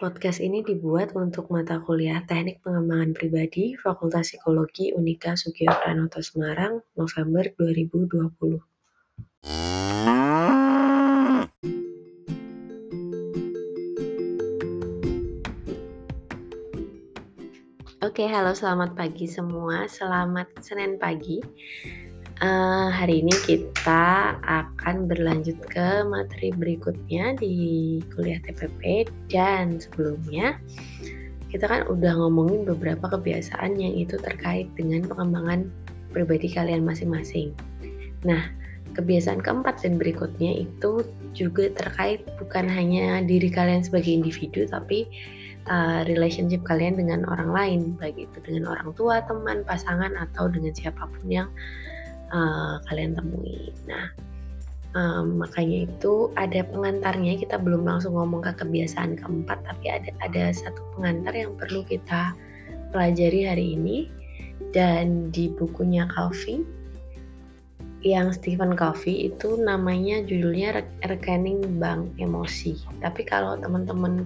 Podcast ini dibuat untuk mata kuliah Teknik Pengembangan Pribadi Fakultas Psikologi Unika Sugiyo Pranoto Semarang, November 2020. Oke, halo selamat pagi semua. Selamat Senin pagi. Uh, hari ini kita akan berlanjut ke materi berikutnya di kuliah TPP dan sebelumnya kita kan udah ngomongin beberapa kebiasaan yang itu terkait dengan pengembangan pribadi kalian masing-masing. Nah, kebiasaan keempat dan berikutnya itu juga terkait bukan hanya diri kalian sebagai individu tapi uh, relationship kalian dengan orang lain, baik itu dengan orang tua, teman, pasangan atau dengan siapa pun yang kalian temui. Nah, um, makanya itu ada pengantarnya. Kita belum langsung ngomong ke kebiasaan keempat, tapi ada ada satu pengantar yang perlu kita pelajari hari ini. Dan di bukunya Calvi yang Stephen Covey itu namanya judulnya Rekening Bank Emosi. Tapi kalau teman-teman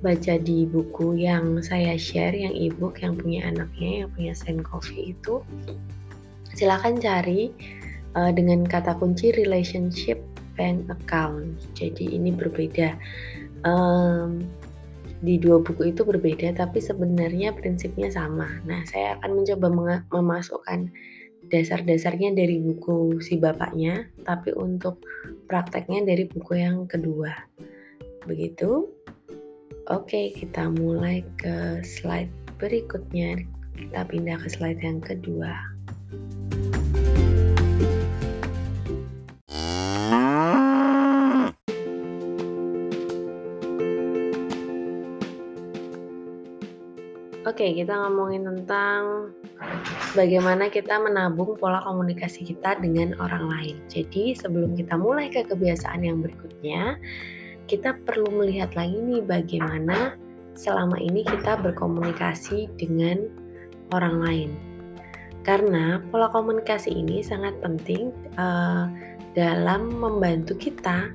baca di buku yang saya share, yang ebook yang punya anaknya, yang punya Stephen Covey itu silahkan cari uh, dengan kata kunci relationship bank account. Jadi ini berbeda. Um, di dua buku itu berbeda, tapi sebenarnya prinsipnya sama. Nah, saya akan mencoba memasukkan dasar-dasarnya dari buku si bapaknya, tapi untuk prakteknya dari buku yang kedua. Begitu. Oke, kita mulai ke slide berikutnya. Kita pindah ke slide yang kedua. Oke, kita ngomongin tentang bagaimana kita menabung pola komunikasi kita dengan orang lain. Jadi, sebelum kita mulai ke kebiasaan yang berikutnya, kita perlu melihat lagi nih bagaimana selama ini kita berkomunikasi dengan orang lain. Karena pola komunikasi ini sangat penting uh, dalam membantu kita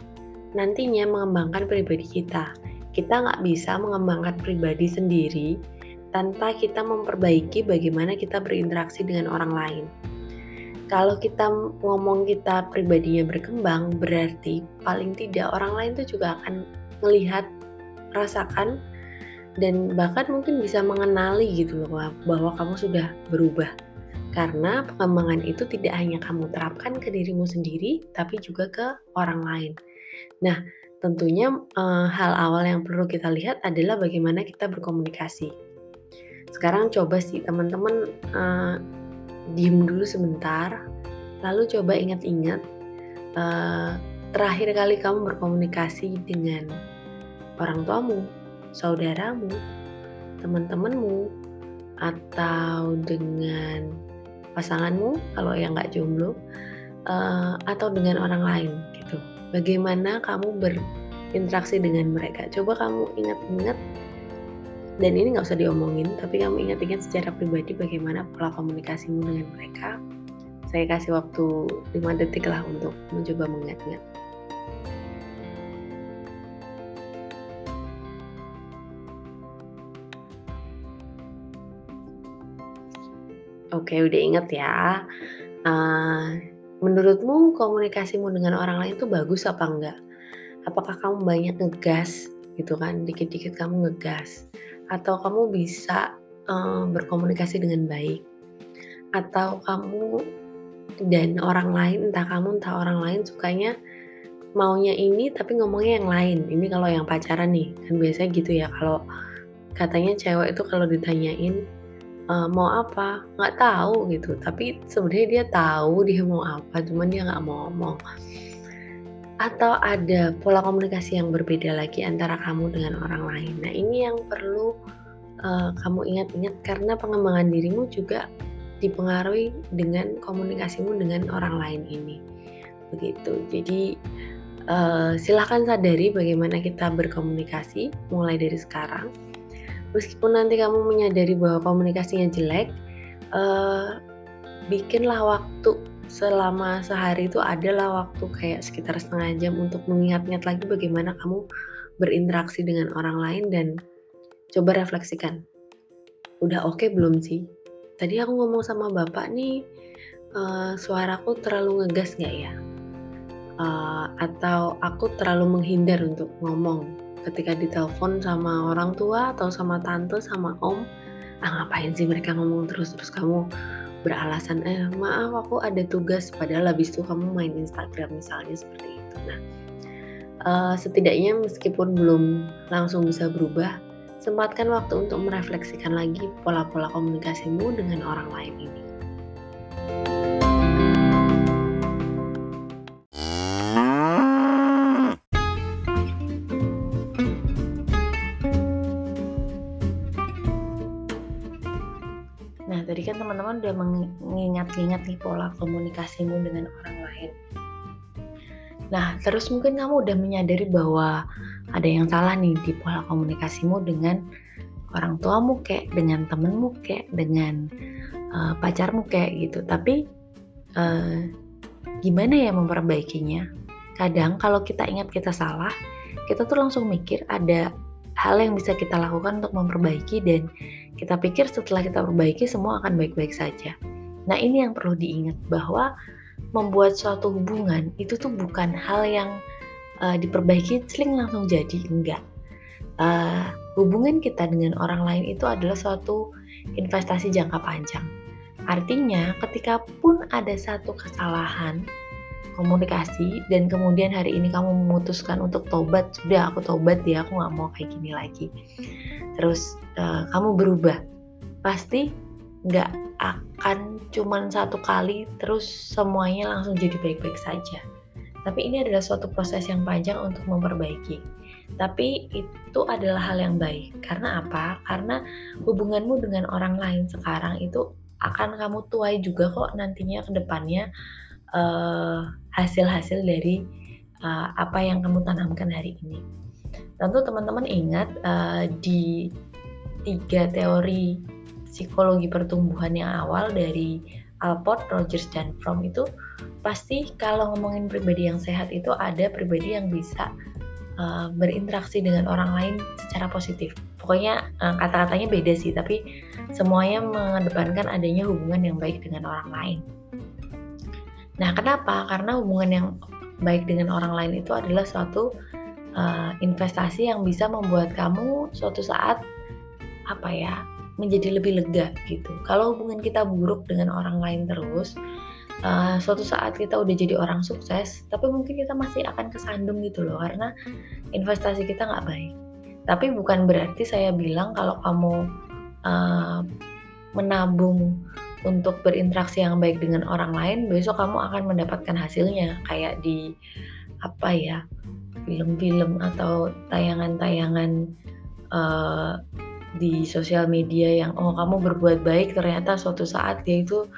nantinya mengembangkan pribadi kita. Kita nggak bisa mengembangkan pribadi sendiri tanpa kita memperbaiki bagaimana kita berinteraksi dengan orang lain. Kalau kita ngomong kita pribadinya berkembang, berarti paling tidak orang lain itu juga akan melihat, rasakan, dan bahkan mungkin bisa mengenali gitu loh bahwa kamu sudah berubah. Karena pengembangan itu tidak hanya kamu terapkan ke dirimu sendiri, tapi juga ke orang lain. Nah, tentunya e, hal awal yang perlu kita lihat adalah bagaimana kita berkomunikasi sekarang coba sih teman-teman uh, diem dulu sebentar lalu coba ingat-ingat uh, terakhir kali kamu berkomunikasi dengan orang tuamu saudaramu teman-temanmu atau dengan pasanganmu kalau yang nggak jomblo uh, atau dengan orang lain gitu. Bagaimana kamu berinteraksi dengan mereka? Coba kamu ingat-ingat dan ini nggak usah diomongin tapi kamu ingat-ingat secara pribadi bagaimana pola komunikasimu dengan mereka saya kasih waktu 5 detik lah untuk mencoba mengingat-ingat Oke, udah inget ya. Uh, menurutmu komunikasimu dengan orang lain itu bagus apa enggak? Apakah kamu banyak ngegas gitu kan? Dikit-dikit kamu ngegas atau kamu bisa um, berkomunikasi dengan baik. Atau kamu dan orang lain entah kamu entah orang lain sukanya maunya ini tapi ngomongnya yang lain. Ini kalau yang pacaran nih kan biasanya gitu ya. Kalau katanya cewek itu kalau ditanyain e, mau apa? Nggak tahu gitu. Tapi sebenarnya dia tahu dia mau apa cuman dia nggak mau ngomong atau ada pola komunikasi yang berbeda lagi antara kamu dengan orang lain. Nah, ini yang perlu uh, kamu ingat-ingat karena pengembangan dirimu juga dipengaruhi dengan komunikasimu dengan orang lain ini. Begitu. Jadi uh, silahkan sadari bagaimana kita berkomunikasi mulai dari sekarang. Meskipun nanti kamu menyadari bahwa komunikasinya jelek, uh, bikinlah waktu selama sehari itu adalah waktu kayak sekitar setengah jam untuk mengingat-ingat lagi bagaimana kamu berinteraksi dengan orang lain dan coba refleksikan. Udah oke okay belum sih? Tadi aku ngomong sama bapak nih, uh, suaraku terlalu ngegas nggak ya? Uh, atau aku terlalu menghindar untuk ngomong ketika ditelepon sama orang tua atau sama tante sama om ah ngapain sih mereka ngomong terus terus kamu beralasan eh maaf aku ada tugas padahal habis itu kamu main Instagram misalnya seperti itu. Nah uh, setidaknya meskipun belum langsung bisa berubah sempatkan waktu untuk merefleksikan lagi pola-pola komunikasimu dengan orang lain ini udah mengingat-ingat nih pola komunikasimu dengan orang lain. Nah, terus mungkin kamu udah menyadari bahwa ada yang salah nih di pola komunikasimu dengan orang tuamu kayak dengan temenmu kayak dengan uh, pacarmu kayak gitu. Tapi uh, gimana ya memperbaikinya? Kadang kalau kita ingat kita salah, kita tuh langsung mikir ada hal yang bisa kita lakukan untuk memperbaiki dan kita pikir setelah kita perbaiki semua akan baik-baik saja. Nah ini yang perlu diingat bahwa membuat suatu hubungan itu tuh bukan hal yang uh, diperbaiki seling langsung jadi enggak. Uh, hubungan kita dengan orang lain itu adalah suatu investasi jangka panjang. Artinya ketika pun ada satu kesalahan komunikasi dan kemudian hari ini kamu memutuskan untuk tobat sudah aku tobat ya aku nggak mau kayak gini lagi. Terus uh, kamu berubah. Pasti nggak akan cuman satu kali terus semuanya langsung jadi baik-baik saja. Tapi ini adalah suatu proses yang panjang untuk memperbaiki. Tapi itu adalah hal yang baik. Karena apa? Karena hubunganmu dengan orang lain sekarang itu akan kamu tuai juga kok nantinya ke depannya uh, hasil-hasil dari uh, apa yang kamu tanamkan hari ini. Tentu teman-teman ingat uh, di tiga teori psikologi pertumbuhan yang awal dari Alport, Rogers, dan Fromm itu pasti kalau ngomongin pribadi yang sehat itu ada pribadi yang bisa uh, berinteraksi dengan orang lain secara positif. Pokoknya uh, kata-katanya beda sih, tapi semuanya mengedepankan adanya hubungan yang baik dengan orang lain. Nah, kenapa? Karena hubungan yang baik dengan orang lain itu adalah suatu uh, investasi yang bisa membuat kamu suatu saat apa ya menjadi lebih lega gitu. Kalau hubungan kita buruk dengan orang lain terus, uh, suatu saat kita udah jadi orang sukses, tapi mungkin kita masih akan kesandung gitu loh karena investasi kita nggak baik. Tapi bukan berarti saya bilang kalau kamu uh, menabung untuk berinteraksi yang baik dengan orang lain, besok kamu akan mendapatkan hasilnya. Kayak di apa ya film-film atau tayangan-tayangan uh, di sosial media yang oh kamu berbuat baik ternyata suatu saat dia itu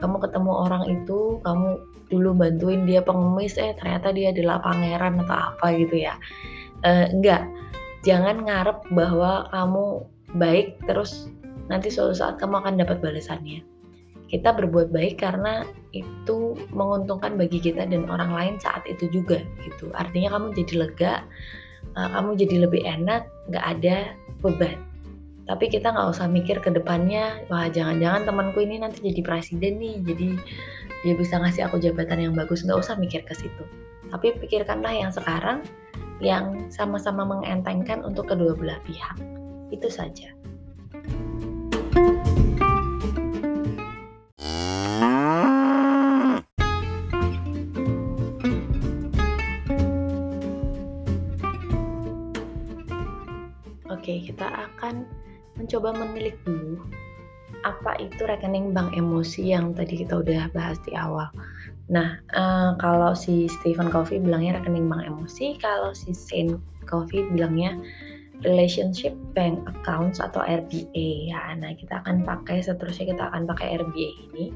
kamu ketemu orang itu kamu dulu bantuin dia pengemis eh ternyata dia adalah pangeran atau apa gitu ya. Uh, enggak. Jangan ngarep bahwa kamu baik terus nanti suatu saat kamu akan dapat balasannya kita berbuat baik karena itu menguntungkan bagi kita dan orang lain saat itu juga gitu. Artinya kamu jadi lega uh, kamu jadi lebih enak nggak ada beban. Tapi kita nggak usah mikir ke depannya wah jangan-jangan temanku ini nanti jadi presiden nih jadi dia bisa ngasih aku jabatan yang bagus. Nggak usah mikir ke situ. Tapi pikirkanlah yang sekarang yang sama-sama mengentengkan untuk kedua belah pihak. Itu saja kita akan mencoba menilik dulu apa itu rekening bank emosi yang tadi kita udah bahas di awal. Nah, uh, kalau si Stephen Covey bilangnya rekening bank emosi, kalau si Saint Covey bilangnya relationship bank accounts atau RBA ya. Nah, kita akan pakai seterusnya kita akan pakai RBA ini.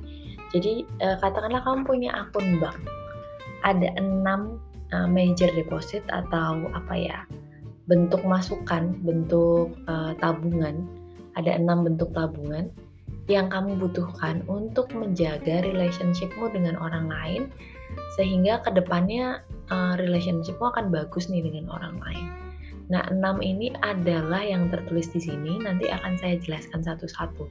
Jadi uh, katakanlah kamu punya akun bank. Ada enam uh, major deposit atau apa ya? Bentuk masukan, bentuk uh, tabungan, ada enam bentuk tabungan yang kamu butuhkan untuk menjaga relationshipmu dengan orang lain sehingga ke depannya uh, relationshipmu akan bagus nih dengan orang lain. Nah, enam ini adalah yang tertulis di sini, nanti akan saya jelaskan satu-satu.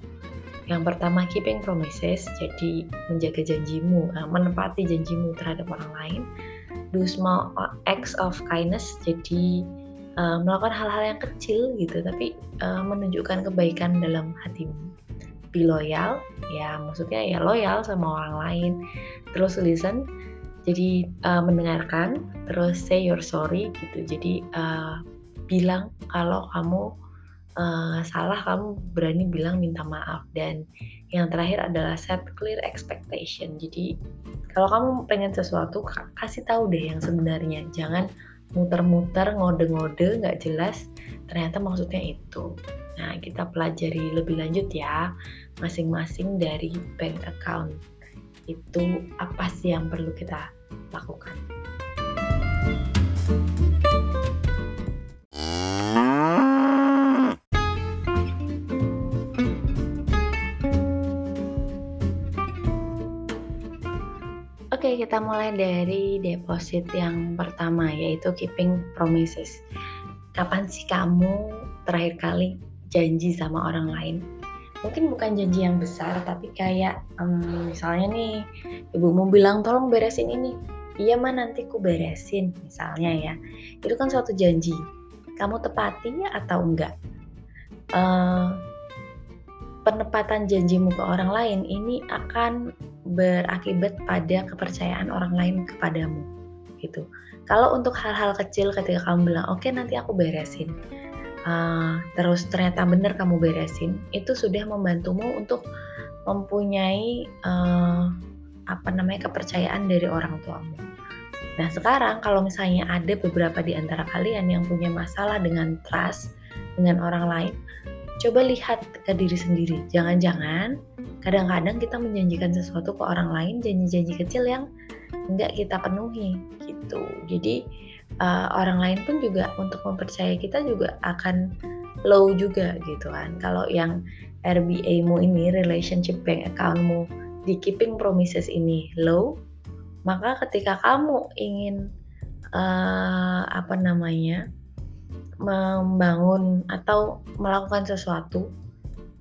Yang pertama, keeping promises, jadi menjaga janjimu, eh, menepati janjimu terhadap orang lain. Do small acts of kindness, jadi uh, melakukan hal-hal yang kecil gitu, tapi uh, menunjukkan kebaikan dalam hatimu. Be loyal, ya maksudnya ya loyal sama orang lain. Terus listen, jadi uh, mendengarkan. Terus say you're sorry gitu, jadi uh, bilang kalau kamu uh, salah kamu berani bilang minta maaf dan yang terakhir adalah set clear expectation jadi kalau kamu pengen sesuatu kasih tahu deh yang sebenarnya jangan muter-muter ngode-ngode nggak jelas ternyata maksudnya itu nah kita pelajari lebih lanjut ya masing-masing dari bank account itu apa sih yang perlu kita lakukan. Kita mulai dari deposit yang pertama, yaitu keeping promises. Kapan sih kamu terakhir kali janji sama orang lain? Mungkin bukan janji yang besar, tapi kayak um, misalnya nih, ibumu bilang tolong beresin ini. Iya mah nanti ku beresin, misalnya ya. Itu kan suatu janji. Kamu tepati atau enggak? Uh, penepatan janjimu ke orang lain ini akan berakibat pada kepercayaan orang lain kepadamu gitu. Kalau untuk hal-hal kecil ketika kamu bilang oke okay, nanti aku beresin, uh, terus ternyata benar kamu beresin, itu sudah membantumu untuk mempunyai uh, apa namanya kepercayaan dari orang tuamu. Nah sekarang kalau misalnya ada beberapa di antara kalian yang punya masalah dengan trust dengan orang lain, coba lihat ke diri sendiri. Jangan-jangan kadang-kadang kita menjanjikan sesuatu ke orang lain, janji-janji kecil yang enggak kita penuhi gitu. Jadi uh, orang lain pun juga untuk mempercayai kita juga akan low juga gitu kan. Kalau yang RBA-mu ini, relationship bank account-mu di keeping promises ini low, maka ketika kamu ingin uh, apa namanya membangun atau melakukan sesuatu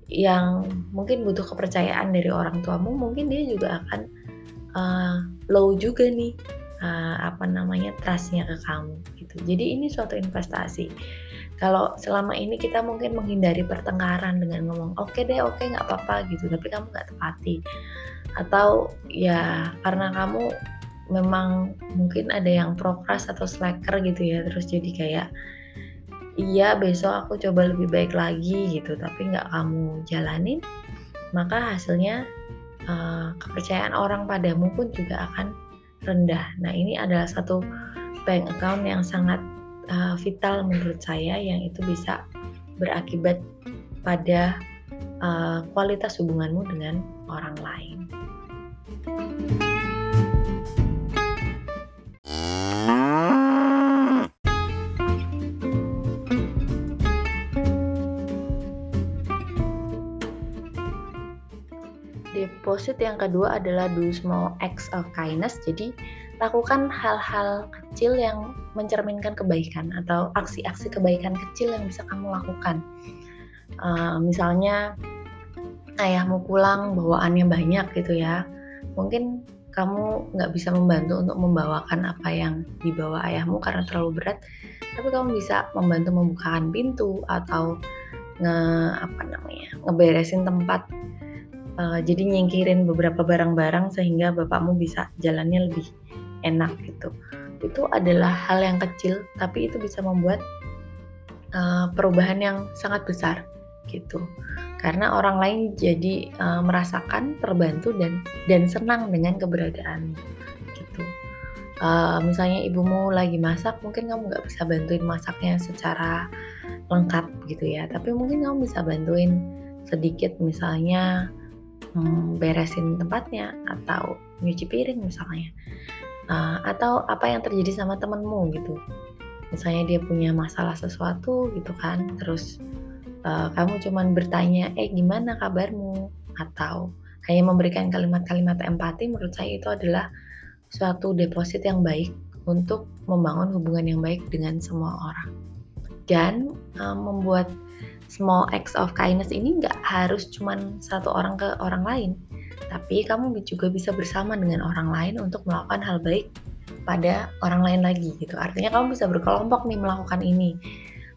yang mungkin butuh kepercayaan dari orang tuamu, mungkin dia juga akan uh, low juga nih uh, apa namanya trustnya ke kamu gitu. Jadi ini suatu investasi. Kalau selama ini kita mungkin menghindari pertengkaran dengan ngomong oke okay deh oke okay, nggak apa-apa gitu, tapi kamu nggak tepati atau ya karena kamu memang mungkin ada yang prokras atau slacker gitu ya terus jadi kayak iya besok aku coba lebih baik lagi gitu tapi nggak kamu jalanin maka hasilnya uh, kepercayaan orang padamu pun juga akan rendah nah ini adalah satu bank account yang sangat uh, vital menurut saya yang itu bisa berakibat pada uh, kualitas hubunganmu dengan orang lain. Deposit yang kedua adalah do small acts of kindness. Jadi lakukan hal-hal kecil yang mencerminkan kebaikan atau aksi-aksi kebaikan kecil yang bisa kamu lakukan. Uh, misalnya ayahmu pulang bawaannya banyak gitu ya. Mungkin kamu nggak bisa membantu untuk membawakan apa yang dibawa ayahmu karena terlalu berat, tapi kamu bisa membantu membukakan pintu atau nge apa namanya ngeberesin tempat uh, jadi nyingkirin beberapa barang-barang sehingga bapakmu bisa jalannya lebih enak gitu. Itu adalah hal yang kecil tapi itu bisa membuat uh, perubahan yang sangat besar gitu. Karena orang lain jadi uh, merasakan terbantu dan dan senang dengan keberadaan gitu. Uh, misalnya ibumu lagi masak mungkin kamu nggak bisa bantuin masaknya secara lengkap gitu ya. Tapi mungkin kamu bisa bantuin sedikit misalnya beresin tempatnya atau nyuci piring misalnya. Uh, atau apa yang terjadi sama temenmu gitu. Misalnya dia punya masalah sesuatu gitu kan terus uh, kamu cuman bertanya eh gimana kabarmu? Atau hanya memberikan kalimat-kalimat empati menurut saya itu adalah suatu deposit yang baik untuk membangun hubungan yang baik dengan semua orang. Dan um, membuat small acts of kindness ini nggak harus cuman satu orang ke orang lain. Tapi kamu juga bisa bersama dengan orang lain untuk melakukan hal baik pada orang lain lagi gitu. Artinya kamu bisa berkelompok nih melakukan ini.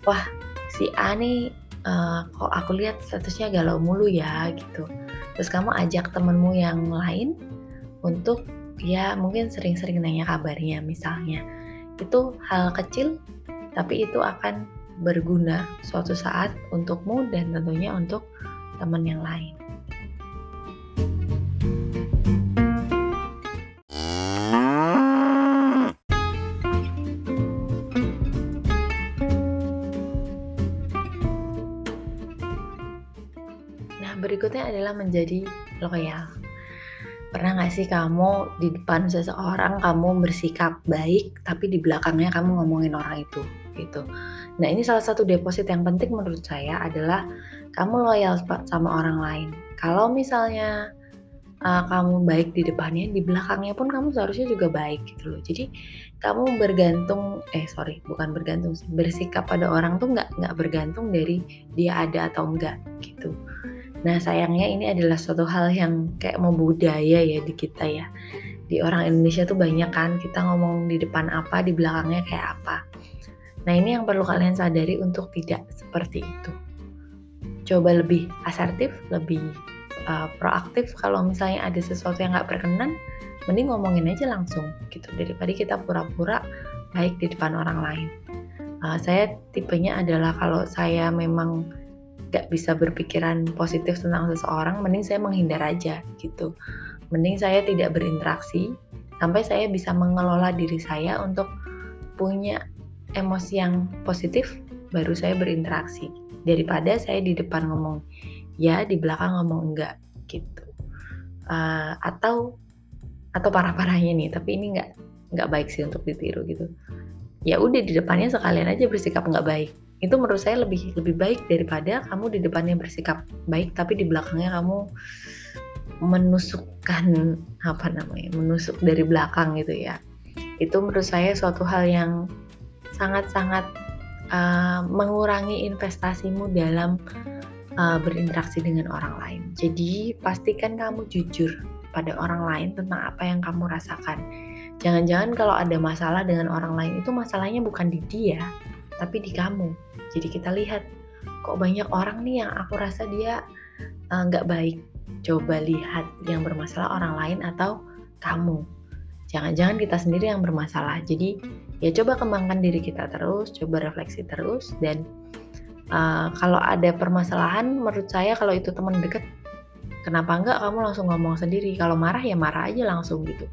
Wah si A nih uh, kok aku lihat statusnya galau mulu ya gitu. Terus kamu ajak temenmu yang lain untuk ya mungkin sering-sering nanya kabarnya misalnya. Itu hal kecil tapi itu akan berguna suatu saat untukmu dan tentunya untuk teman yang lain. Nah, berikutnya adalah menjadi loyal. Pernah nggak sih kamu di depan seseorang kamu bersikap baik, tapi di belakangnya kamu ngomongin orang itu, gitu. Nah ini salah satu deposit yang penting menurut saya adalah kamu loyal sama orang lain. Kalau misalnya uh, kamu baik di depannya, di belakangnya pun kamu seharusnya juga baik gitu loh. Jadi kamu bergantung, eh sorry, bukan bergantung bersikap pada orang tuh nggak nggak bergantung dari dia ada atau enggak gitu. Nah sayangnya ini adalah suatu hal yang kayak membudaya ya di kita ya. Di orang Indonesia tuh banyak kan kita ngomong di depan apa, di belakangnya kayak apa. Nah ini yang perlu kalian sadari untuk tidak seperti itu. Coba lebih asertif, lebih uh, proaktif. Kalau misalnya ada sesuatu yang nggak berkenan, mending ngomongin aja langsung gitu daripada kita pura-pura baik di depan orang lain. Uh, saya tipenya adalah kalau saya memang gak bisa berpikiran positif tentang seseorang, mending saya menghindar aja gitu. Mending saya tidak berinteraksi sampai saya bisa mengelola diri saya untuk punya emosi yang positif, baru saya berinteraksi. Daripada saya di depan ngomong ya, di belakang ngomong enggak gitu. Uh, atau atau parah-parahnya nih, tapi ini nggak nggak baik sih untuk ditiru gitu. Ya udah di depannya sekalian aja bersikap nggak baik itu menurut saya lebih lebih baik daripada kamu di depannya bersikap baik tapi di belakangnya kamu menusukkan apa namanya menusuk dari belakang gitu ya itu menurut saya suatu hal yang sangat-sangat uh, mengurangi investasimu dalam uh, berinteraksi dengan orang lain jadi pastikan kamu jujur pada orang lain tentang apa yang kamu rasakan jangan-jangan kalau ada masalah dengan orang lain itu masalahnya bukan di dia tapi di kamu. Jadi kita lihat kok banyak orang nih yang aku rasa dia eh, nggak uh, baik. Coba lihat yang bermasalah orang lain atau kamu. Jangan-jangan kita sendiri yang bermasalah. Jadi ya coba kembangkan diri kita terus, coba refleksi terus dan uh, kalau ada permasalahan menurut saya kalau itu teman dekat kenapa enggak kamu langsung ngomong sendiri? Kalau marah ya marah aja langsung gitu.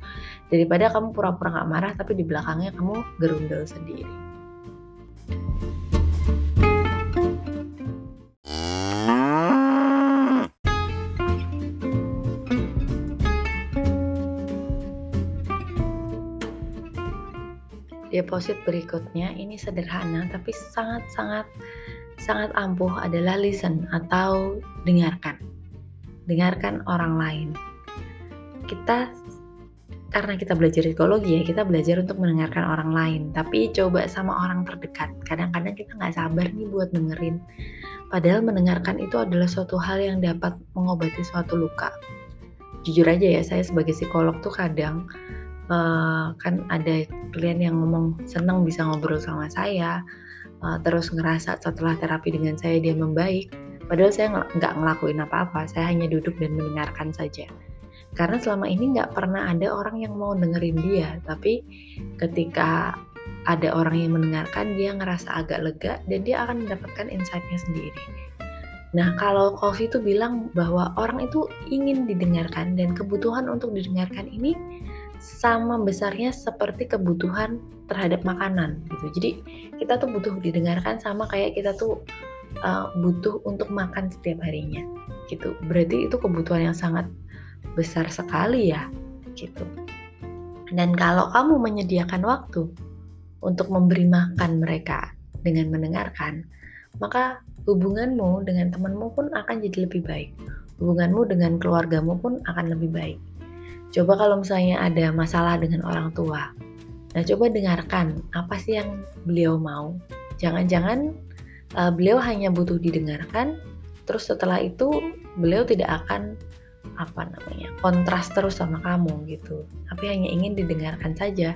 Daripada kamu pura-pura nggak marah tapi di belakangnya kamu gerundel sendiri deposit berikutnya ini sederhana tapi sangat-sangat sangat ampuh adalah listen atau dengarkan. Dengarkan orang lain. Kita karena kita belajar psikologi ya, kita belajar untuk mendengarkan orang lain. Tapi coba sama orang terdekat. Kadang-kadang kita nggak sabar nih buat dengerin. Padahal mendengarkan itu adalah suatu hal yang dapat mengobati suatu luka. Jujur aja ya, saya sebagai psikolog tuh kadang uh, kan ada klien yang ngomong senang bisa ngobrol sama saya, uh, terus ngerasa setelah terapi dengan saya dia membaik. Padahal saya nggak ngelakuin apa-apa, saya hanya duduk dan mendengarkan saja karena selama ini nggak pernah ada orang yang mau dengerin dia tapi ketika ada orang yang mendengarkan dia ngerasa agak lega dan dia akan mendapatkan insightnya sendiri nah kalau Kofi itu bilang bahwa orang itu ingin didengarkan dan kebutuhan untuk didengarkan ini sama besarnya seperti kebutuhan terhadap makanan gitu jadi kita tuh butuh didengarkan sama kayak kita tuh uh, butuh untuk makan setiap harinya gitu berarti itu kebutuhan yang sangat besar sekali ya gitu. Dan kalau kamu menyediakan waktu untuk memberi makan mereka dengan mendengarkan, maka hubunganmu dengan temanmu pun akan jadi lebih baik. Hubunganmu dengan keluargamu pun akan lebih baik. Coba kalau misalnya ada masalah dengan orang tua, nah coba dengarkan apa sih yang beliau mau, jangan-jangan uh, beliau hanya butuh didengarkan, terus setelah itu beliau tidak akan apa namanya kontras terus sama kamu gitu, tapi hanya ingin didengarkan saja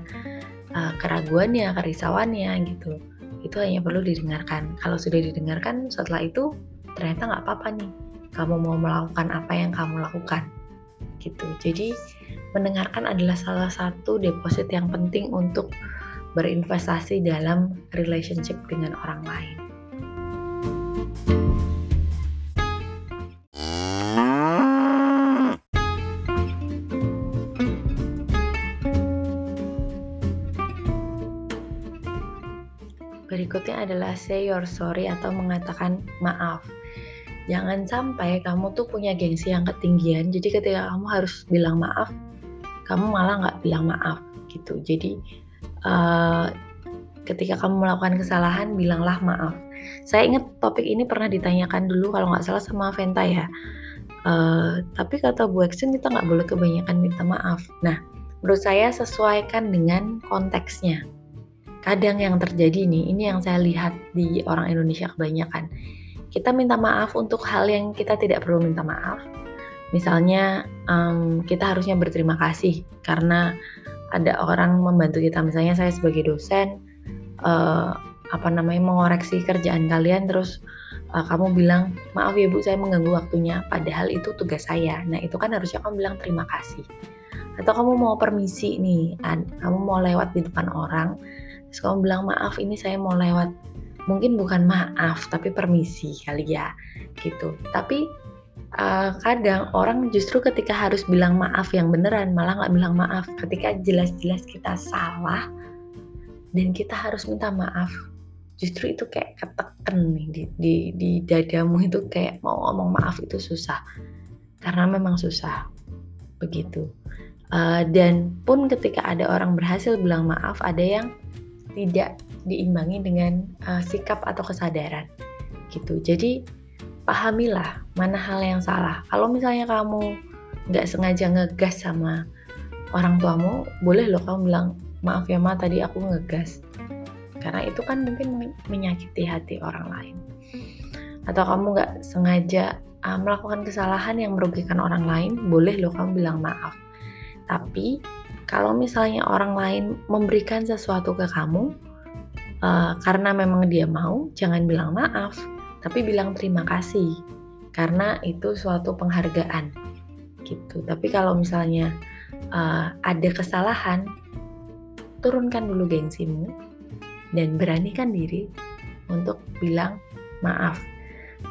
uh, keraguannya, kerisauannya gitu. Itu hanya perlu didengarkan. Kalau sudah didengarkan, setelah itu ternyata nggak apa-apa nih. Kamu mau melakukan apa yang kamu lakukan, gitu. Jadi mendengarkan adalah salah satu deposit yang penting untuk berinvestasi dalam relationship dengan orang lain. Berikutnya adalah say your sorry atau mengatakan maaf. Jangan sampai kamu tuh punya gengsi yang ketinggian, jadi ketika kamu harus bilang maaf, kamu malah nggak bilang maaf gitu. Jadi uh, ketika kamu melakukan kesalahan, bilanglah maaf. Saya ingat topik ini pernah ditanyakan dulu kalau nggak salah sama Venta ya. Uh, tapi kata Bu Exen kita nggak boleh kebanyakan minta maaf. Nah, menurut saya sesuaikan dengan konteksnya kadang yang terjadi nih, ini yang saya lihat di orang Indonesia kebanyakan. Kita minta maaf untuk hal yang kita tidak perlu minta maaf. Misalnya um, kita harusnya berterima kasih karena ada orang membantu kita. Misalnya saya sebagai dosen, uh, apa namanya mengoreksi kerjaan kalian, terus uh, kamu bilang maaf ya bu saya mengganggu waktunya. Padahal itu tugas saya. Nah itu kan harusnya kamu bilang terima kasih. Atau kamu mau permisi nih, kamu mau lewat di depan orang, Terus kamu bilang maaf ini saya mau lewat. Mungkin bukan maaf tapi permisi kali ya gitu. Tapi uh, kadang orang justru ketika harus bilang maaf yang beneran malah nggak bilang maaf. Ketika jelas-jelas kita salah dan kita harus minta maaf justru itu kayak keteken nih di, di, di dadamu itu kayak mau ngomong maaf itu susah. Karena memang susah begitu. Uh, dan pun ketika ada orang berhasil bilang maaf ada yang tidak diimbangi dengan uh, sikap atau kesadaran gitu. Jadi pahamilah mana hal yang salah. Kalau misalnya kamu nggak sengaja ngegas sama orang tuamu, boleh loh kamu bilang maaf ya ma tadi aku ngegas. Karena itu kan mungkin menyakiti hati orang lain. Atau kamu nggak sengaja uh, melakukan kesalahan yang merugikan orang lain, boleh loh kamu bilang maaf. Tapi kalau misalnya orang lain memberikan sesuatu ke kamu uh, karena memang dia mau, jangan bilang maaf, tapi bilang terima kasih karena itu suatu penghargaan gitu. Tapi kalau misalnya uh, ada kesalahan, turunkan dulu gengsimu dan beranikan diri untuk bilang maaf,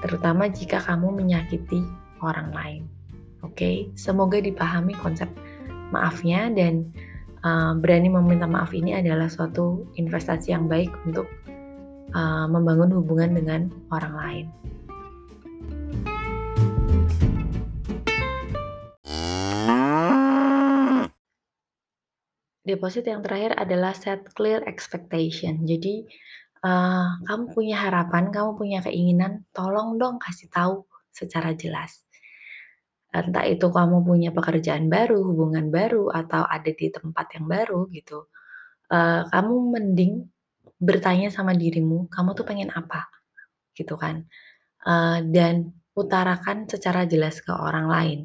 terutama jika kamu menyakiti orang lain. Oke, okay? semoga dipahami konsep maafnya dan uh, berani meminta maaf ini adalah suatu investasi yang baik untuk uh, membangun hubungan dengan orang lain. Deposit yang terakhir adalah set clear expectation. Jadi uh, kamu punya harapan, kamu punya keinginan, tolong dong kasih tahu secara jelas entah itu kamu punya pekerjaan baru, hubungan baru, atau ada di tempat yang baru gitu, uh, kamu mending bertanya sama dirimu, kamu tuh pengen apa? Gitu kan. Uh, dan utarakan secara jelas ke orang lain,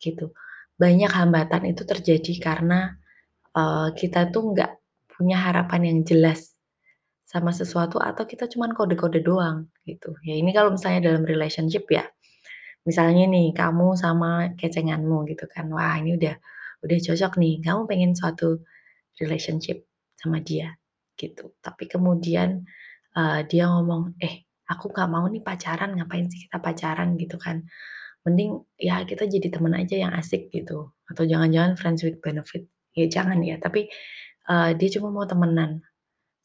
gitu. Banyak hambatan itu terjadi karena, uh, kita tuh nggak punya harapan yang jelas sama sesuatu atau kita cuman kode-kode doang, gitu. Ya ini kalau misalnya dalam relationship ya. Misalnya nih kamu sama kecenganmu gitu kan, wah ini udah udah cocok nih, kamu pengen suatu relationship sama dia gitu. Tapi kemudian uh, dia ngomong, "Eh, aku nggak mau nih pacaran, ngapain sih kita pacaran?" gitu kan. Mending ya kita jadi teman aja yang asik gitu, atau jangan-jangan friends with benefit. Ya jangan ya, tapi uh, dia cuma mau temenan.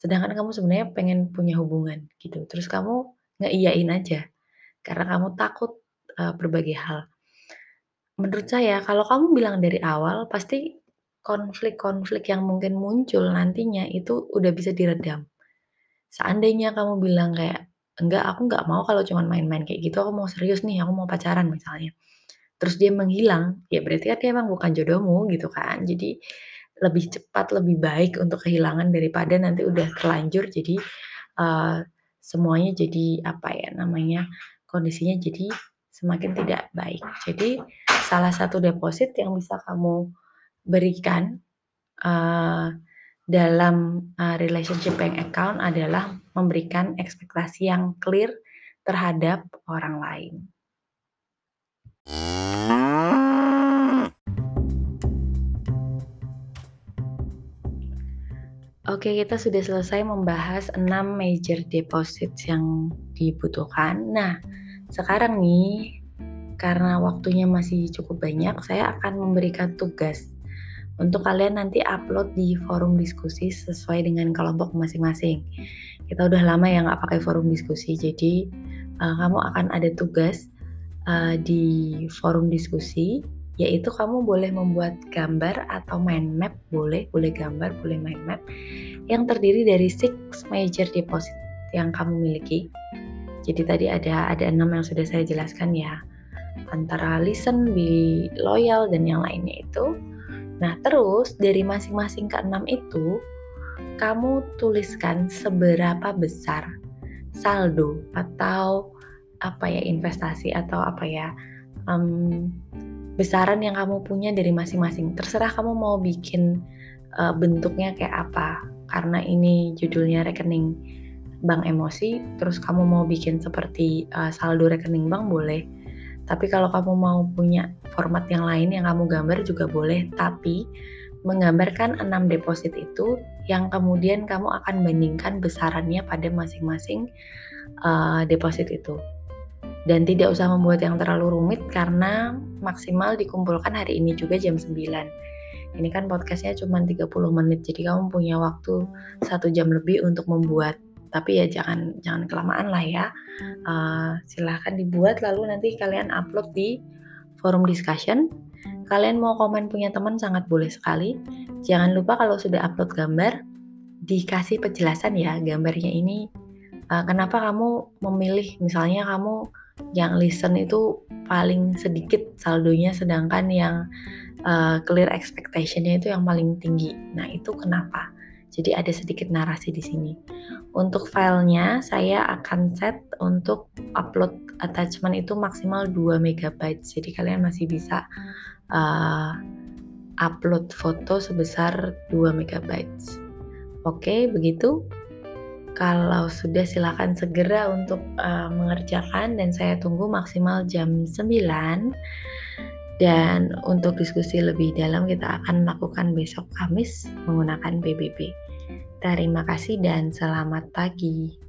Sedangkan kamu sebenarnya pengen punya hubungan gitu. Terus kamu ngeiyain aja karena kamu takut uh, berbagai hal. Menurut saya kalau kamu bilang dari awal pasti konflik-konflik yang mungkin muncul nantinya itu udah bisa diredam. Seandainya kamu bilang kayak, "Enggak, aku nggak mau kalau cuma main-main kayak gitu, aku mau serius nih, aku mau pacaran," misalnya. Terus dia menghilang, ya berarti kan dia emang bukan jodohmu gitu kan. Jadi lebih cepat, lebih baik untuk kehilangan daripada nanti udah terlanjur jadi, uh, semuanya jadi apa ya namanya kondisinya jadi semakin tidak baik. Jadi salah satu deposit yang bisa kamu berikan uh, dalam uh, relationship bank account adalah memberikan ekspektasi yang clear terhadap orang lain. Oke, kita sudah selesai membahas 6 major deposits yang dibutuhkan. Nah, sekarang nih, karena waktunya masih cukup banyak, saya akan memberikan tugas untuk kalian nanti upload di forum diskusi sesuai dengan kelompok masing-masing. Kita udah lama ya nggak pakai forum diskusi, jadi uh, kamu akan ada tugas uh, di forum diskusi yaitu kamu boleh membuat gambar atau mind map boleh boleh gambar boleh mind map yang terdiri dari six major deposit yang kamu miliki jadi tadi ada ada enam yang sudah saya jelaskan ya antara listen, be loyal dan yang lainnya itu nah terus dari masing-masing keenam itu kamu tuliskan seberapa besar saldo atau apa ya investasi atau apa ya um, besaran yang kamu punya dari masing-masing. Terserah kamu mau bikin uh, bentuknya kayak apa. Karena ini judulnya rekening bank emosi, terus kamu mau bikin seperti uh, saldo rekening bank boleh. Tapi kalau kamu mau punya format yang lain yang kamu gambar juga boleh, tapi menggambarkan 6 deposit itu yang kemudian kamu akan bandingkan besarannya pada masing-masing uh, deposit itu. Dan tidak usah membuat yang terlalu rumit karena maksimal dikumpulkan hari ini juga jam 9 ini kan podcastnya cuma 30 menit jadi kamu punya waktu satu jam lebih untuk membuat tapi ya jangan jangan kelamaan lah ya uh, silahkan dibuat lalu nanti kalian upload di forum discussion kalian mau komen punya teman sangat boleh sekali jangan lupa kalau sudah upload gambar dikasih penjelasan ya gambarnya ini uh, kenapa kamu memilih misalnya kamu yang listen itu paling sedikit saldonya sedangkan yang uh, clear expectationnya itu yang paling tinggi. Nah itu kenapa? Jadi ada sedikit narasi di sini. Untuk filenya saya akan set untuk upload attachment itu maksimal 2 MB. Jadi kalian masih bisa uh, upload foto sebesar 2 MB. Oke, begitu. Kalau sudah silakan segera untuk uh, mengerjakan dan saya tunggu maksimal jam 9. Dan untuk diskusi lebih dalam kita akan lakukan besok Kamis menggunakan PBB. Terima kasih dan selamat pagi.